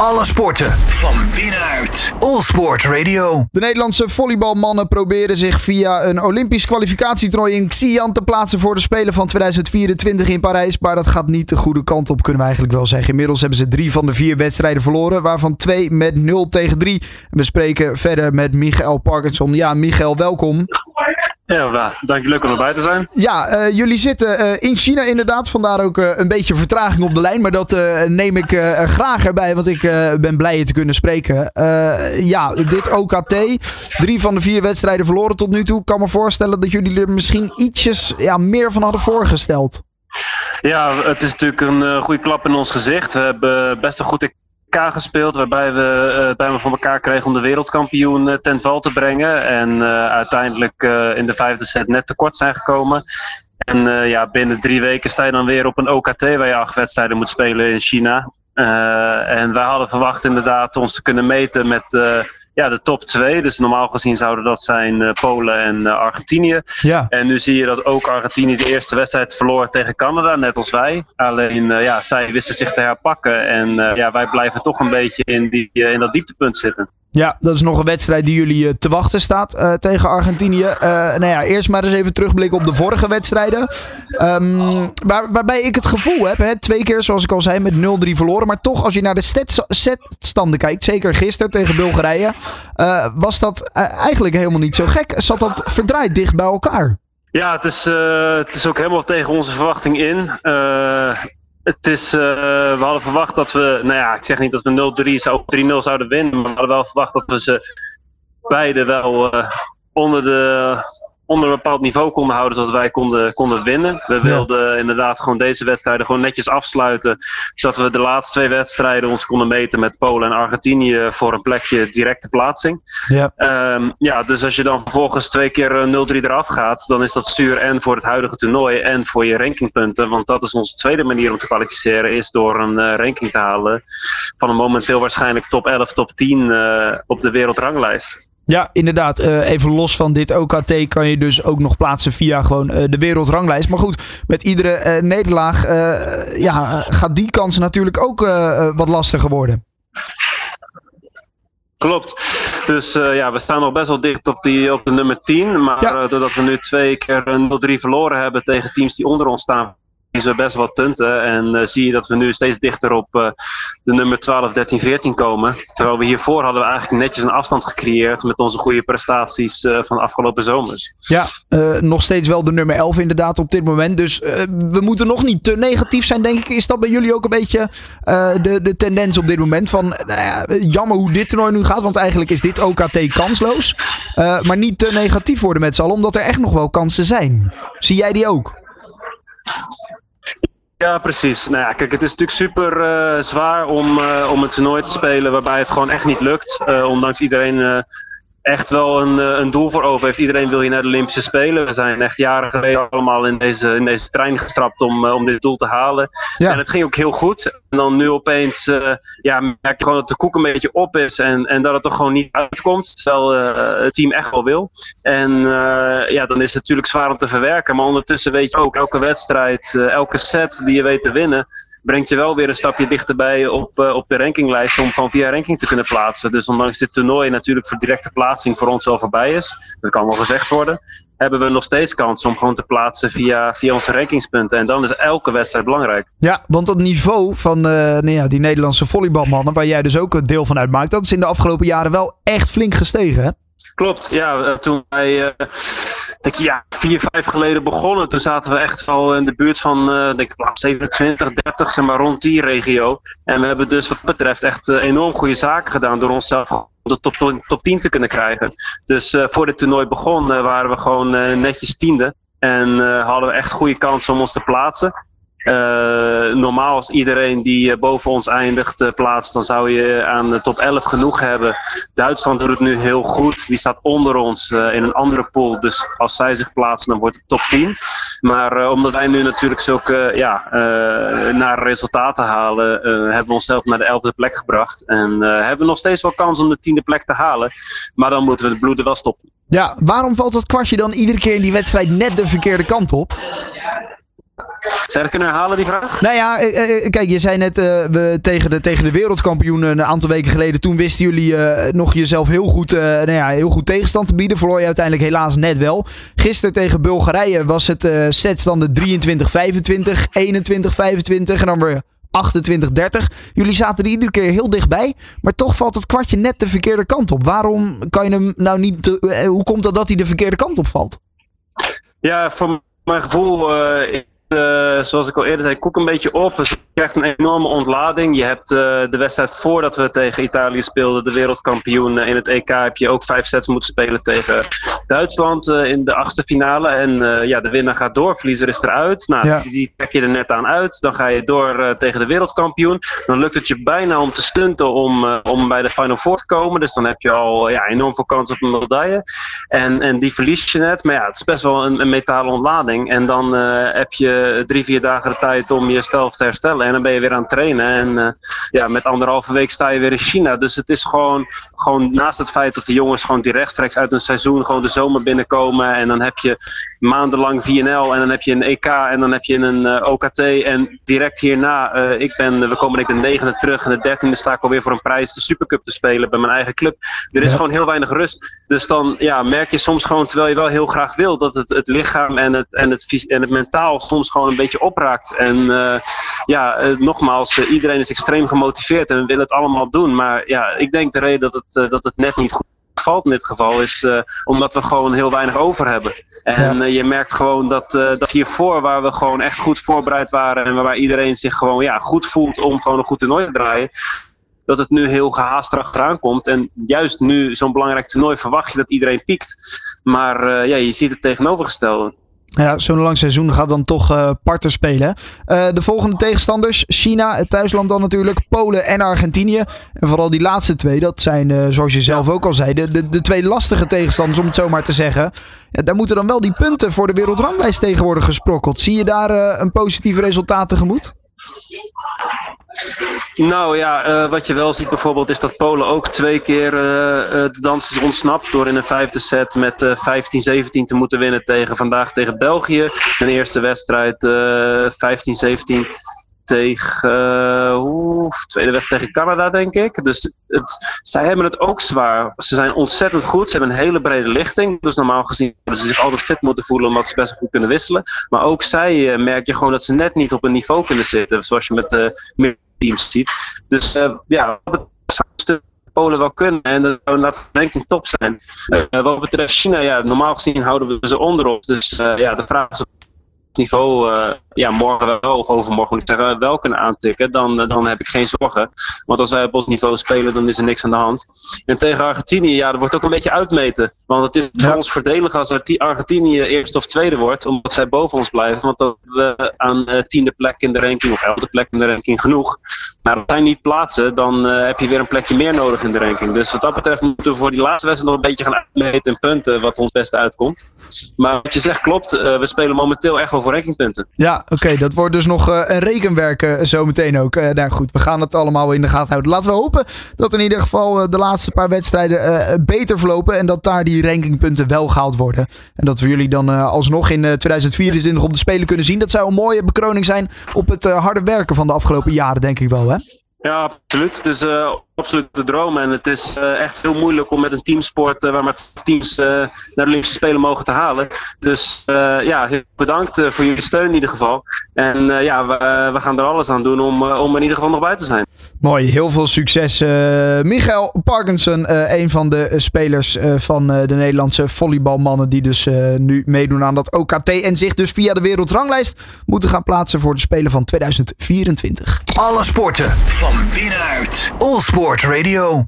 Alle sporten van binnenuit. All Sport Radio. De Nederlandse volleybalmannen proberen zich via een Olympisch kwalificatietoernooi in Xi'an te plaatsen voor de Spelen van 2024 in Parijs. Maar dat gaat niet de goede kant op, kunnen we eigenlijk wel zeggen. Inmiddels hebben ze drie van de vier wedstrijden verloren, waarvan twee met 0 tegen 3. We spreken verder met Michael Parkinson. Ja, Michael, welkom. Ja, nou, dank leuk om erbij te zijn. Ja, uh, jullie zitten uh, in China inderdaad. Vandaar ook uh, een beetje vertraging op de lijn. Maar dat neem ik graag erbij, want ik ben blij je te kunnen spreken. ja, dit OKT. Drie van de vier wedstrijden verloren tot nu toe. Ik kan me voorstellen dat jullie er misschien ietsjes ja, meer van hadden voorgesteld. Ja, het is natuurlijk een goede klap in ons gezicht. We hebben best een goed gespeeld. Waarbij we uh, bijna voor elkaar kregen om de wereldkampioen uh, ten val te brengen. En uh, uiteindelijk in de vijfde set net tekort zijn gekomen. En ja, binnen drie weken sta je dan weer op een OKT waar je acht wedstrijden moet spelen in China. en wij hadden verwacht inderdaad ons te kunnen meten met ja, de top twee. Dus normaal gezien zouden dat zijn uh, Polen en uh, Argentinië. Ja. En nu zie je dat ook Argentinië de eerste wedstrijd verloor tegen Canada, net als wij. Alleen uh, ja, zij wisten zich te herpakken. En ja, wij blijven toch een beetje in, die, in dat dieptepunt zitten. Ja, dat is nog een wedstrijd die jullie te wachten staat tegen Argentinië. nou ja, eerst maar eens even terugblikken op de vorige wedstrijden. Waar, waarbij ik het gevoel heb, hè, twee keer zoals ik al zei, met 0-3 verloren. Maar toch, als je naar de setstanden kijkt, zeker gisteren tegen Bulgarije, uh, was dat uh, eigenlijk helemaal niet zo gek. Zat dat verdraaid dicht bij elkaar? Ja, het is, uh, het is ook helemaal tegen onze verwachting in. Het is, we hadden verwacht dat we, nou ja, ik zeg niet dat we 0-3 3-0 zouden winnen, maar we hadden wel verwacht dat we ze beide wel onder de onder een bepaald niveau konden houden, zodat wij konden, konden winnen. We wilden inderdaad gewoon deze wedstrijden gewoon netjes afsluiten, zodat we de laatste twee wedstrijden ons konden meten met Polen en Argentinië voor een plekje directe plaatsing. Ja, um, ja dus als je dan vervolgens twee keer 0-3 eraf gaat, dan is dat zuur en voor het huidige toernooi en voor je rankingpunten. Want dat is onze tweede manier om te kwalificeren, is door een uh, ranking te halen van een momenteel waarschijnlijk top 11, top 10 uh, op de wereldranglijst. Ja, inderdaad. Uh, even los van dit OKT kan je dus ook nog plaatsen via gewoon uh, de wereldranglijst. Maar goed, met iedere uh, nederlaag ja, gaat die kans natuurlijk ook wat lastiger worden. Klopt. Dus ja, we staan nog best wel dicht op, die, op de nummer 10. Maar ja. doordat we nu twee keer een 0-3 verloren hebben tegen teams die onder ons staan, we best wat punten. En uh, zie je dat we nu steeds dichter op uh, de nummer 12, 13, 14 komen. Terwijl we hiervoor hadden we eigenlijk netjes een afstand gecreëerd met onze goede prestaties uh, van de afgelopen zomers. Ja, nog steeds wel de nummer 11 inderdaad op dit moment. Dus we moeten nog niet te negatief zijn, denk ik. Is dat bij jullie ook een beetje de, de tendens op dit moment? Van nou jammer hoe dit toernooi nu gaat, want eigenlijk is dit OKT kansloos. maar niet te negatief worden met z'n allen, omdat er echt nog wel kansen zijn. Zie jij die ook? Ja, precies. Nou ja, kijk, het is natuurlijk super uh, zwaar om, uh, om een toernooi te spelen waarbij het gewoon echt niet lukt. Uh, ondanks iedereen echt wel een, een doel voor over heeft. Iedereen wil hier naar de Olympische Spelen. We zijn echt jaren geleden allemaal in deze, in deze trein gestrapt om, om dit doel te halen. Ja. En het ging ook heel goed. En dan nu opeens uh, ja, merk je gewoon dat de koek een beetje op is. En, en dat het er gewoon niet uitkomt. Terwijl uh, het team echt wel wil. En ja, dan is het natuurlijk zwaar om te verwerken. Maar ondertussen weet je ook, elke wedstrijd, elke set die je weet te winnen brengt je wel weer een stapje dichterbij op, uh, op de rankinglijst om gewoon via ranking te kunnen plaatsen. Dus ondanks dit toernooi natuurlijk voor directe plaatsing voor ons wel voorbij is, dat kan wel gezegd worden, hebben we nog steeds kans om gewoon te plaatsen via, via onze rankingspunten. En dan is elke wedstrijd belangrijk. Ja, want het niveau van uh, nou ja, die Nederlandse volleybalmannen, waar jij dus ook een deel van uitmaakt, dat is in de afgelopen jaren wel echt flink gestegen. Hè? Klopt, ja. Toen wij uh, denk ja, vier, vijf geleden begonnen. Toen zaten we echt wel in de buurt van uh, denk ik, 27, 30, zeg maar rond die regio. En we hebben dus wat dat betreft echt uh, enorm goede zaken gedaan door onszelf de top, top 10 te kunnen krijgen. Dus uh, voor dit toernooi begon waren we gewoon netjes tiende. En hadden we echt goede kansen om ons te plaatsen. Uh, normaal als iedereen die uh, boven ons eindigt uh, plaatst, dan zou je aan de top 11 genoeg hebben. Duitsland doet het nu heel goed. Die staat onder ons in een andere pool. Dus als zij zich plaatsen, dan wordt het top 10. Maar omdat wij nu natuurlijk zulke ja, naar resultaten halen, hebben we onszelf naar de 11e plek gebracht. En hebben we nog steeds wel kans om de tiende plek te halen. Maar dan moeten we het bloeden wel stoppen. Ja, waarom valt dat kwartje dan iedere keer in die wedstrijd net de verkeerde kant op? Zou je dat kunnen herhalen, die vraag? Nou ja, kijk, je zei net we, tegen, de, tegen de wereldkampioen een aantal weken geleden. Toen wisten jullie nog jezelf heel goed, nou ja, heel goed tegenstand te bieden. Verloor je uiteindelijk helaas net wel. Gisteren tegen Bulgarije was het setstanden 23-25, 21-25 en dan weer 28-30. Jullie zaten er iedere keer heel dichtbij. Maar toch valt het kwartje net de verkeerde kant op. Waarom kan je hem nou niet. hoe komt dat dat hij de verkeerde kant op valt? Ja, voor mijn gevoel. Uh, uh, zoals ik al eerder zei, koek een beetje op. Dus je krijgt een enorme ontlading. Je hebt uh, de wedstrijd voordat we tegen Italië speelden, de wereldkampioen uh, in het EK, heb je ook vijf sets moeten spelen tegen Duitsland in de achtste finale. En ja, de winnaar gaat door, verliezer is eruit. Nou, ja. die, die trek je er net aan uit. Dan ga je door tegen de wereldkampioen. Dan lukt het je bijna om te stunten om, om bij de Final Four te komen. Dus dan heb je al ja, enorm veel kans op een medaille. En, en die verlies je net. Maar ja, het is best wel een, een metalen ontlading. En dan heb je eh, drie, vier dagen de tijd om jezelf te herstellen. En dan ben je weer aan het trainen. En uh, ja, met anderhalve week sta je weer in China. Dus het is gewoon, gewoon naast het feit dat de jongens gewoon die rechtstreeks uit een seizoen gewoon de zomer binnenkomen. En dan heb je maandenlang VNL en dan heb je een EK en dan heb je een uh, OKT. En direct hierna, ik ben, we komen ik de negende terug en de dertiende sta ik alweer voor een prijs de Supercup te spelen bij mijn eigen club. Er is gewoon heel weinig rust. Dus dan ja, merk je soms gewoon, terwijl je wel heel graag wil, dat het, het lichaam en het, en, het, en het mentaal soms gewoon een beetje opraakt. En uh, ja, uh, nogmaals, uh, iedereen is extreem gemotiveerd en wil het allemaal doen. Maar ja, ik denk de reden dat het, dat het net niet goed valt in dit geval is uh, omdat we gewoon heel weinig over hebben. En uh, je merkt gewoon dat, uh, dat hiervoor, waar we gewoon echt goed voorbereid waren en waar iedereen zich gewoon ja, goed voelt om gewoon een goed toernooi te draaien, dat het nu heel gehaast erachteraan komt. En juist nu, zo'n belangrijk toernooi, verwacht je dat iedereen piekt. Maar ja, je ziet het tegenovergestelde. Ja, zo'n lang seizoen gaat dan toch uh, parter spelen. Uh, de volgende tegenstanders: China, het thuisland dan natuurlijk, Polen en Argentinië. En vooral die laatste twee, dat zijn, uh, zoals je zelf ook al zei, de, de, de, twee lastige tegenstanders, om het zo maar te zeggen. Ja, daar moeten dan wel die punten voor de wereldranglijst tegenwoordig gesprokkeld. Zie je daar een positief resultaat tegemoet? Nou ja, uh, wat je wel ziet bijvoorbeeld is dat Polen ook twee keer uh, de dans ontsnapt door in een vijfde set met uh, 15-17 te moeten winnen tegen vandaag tegen België. Een eerste wedstrijd 15-17 tegen, uh, tweede wedstrijd tegen Canada, denk ik. Dus het, zij hebben het ook zwaar. Ze zijn ontzettend goed. Ze hebben een hele brede lichting. Dus normaal gezien hebben ze zich altijd fit moeten voelen omdat ze best goed kunnen wisselen. Maar ook zij uh, merk je gewoon dat ze net niet op een niveau kunnen zitten. Zoals je met uh, meer teams ziet. Dus ja, wat Polen wel kunnen. En dat zou inderdaad denk ik top zijn. wat betreft China, ja, normaal gezien houden we ze onder ons. Dus ja, de vraag is niveau uh, ja, morgen wel, of overmorgen moet ik zeggen, wel kunnen aantikken, dan, uh, dan heb ik geen zorgen. Want als wij op ons niveau spelen, dan is er niks aan de hand. En tegen Argentinië, ja, dat wordt ook een beetje uitmeten. Want het is ja. voor ons voordelig als Argentinië eerste of tweede wordt, omdat zij boven ons blijven. Want dan we aan uh, tiende plek in de ranking, of elfde plek in de ranking genoeg. Maar als zij niet plaatsen, dan heb je weer een plekje meer nodig in de ranking. Dus wat dat betreft moeten we voor die laatste wedstrijd nog een beetje gaan uitmeten in punten, wat ons beste uitkomt. Maar wat je zegt klopt, we spelen momenteel echt wel voor. Ja, oké. Okay, dat wordt dus nog uh, een rekenwerk uh, zometeen ook. Uh, nou goed, we gaan het allemaal in de gaten houden. Laten we hopen dat in ieder geval de laatste paar wedstrijden beter verlopen. En dat daar die rankingpunten wel gehaald worden. En dat we jullie dan alsnog in 2024 op de Spelen kunnen zien. Dat zou een mooie bekroning zijn op het harde werken van de afgelopen jaren, denk ik wel. Hè? Ja, absoluut. Dus uh, absoluut de droom. En het is uh, echt heel moeilijk om met een teamsport uh, waar met teams naar de Olympische Spelen mogen te halen. Dus ja, heel bedankt voor jullie steun in ieder geval. En ja, we, we, gaan er alles aan doen om, om in ieder geval nog bij te zijn. Mooi, heel veel succes. Michael Parkinson, een van de spelers van de Nederlandse volleybalmannen die dus nu meedoen aan dat OKT en zich dus via de wereldranglijst moeten gaan plaatsen voor de Spelen van 2024. Alle sporten van binnenuit. All Sport Radio.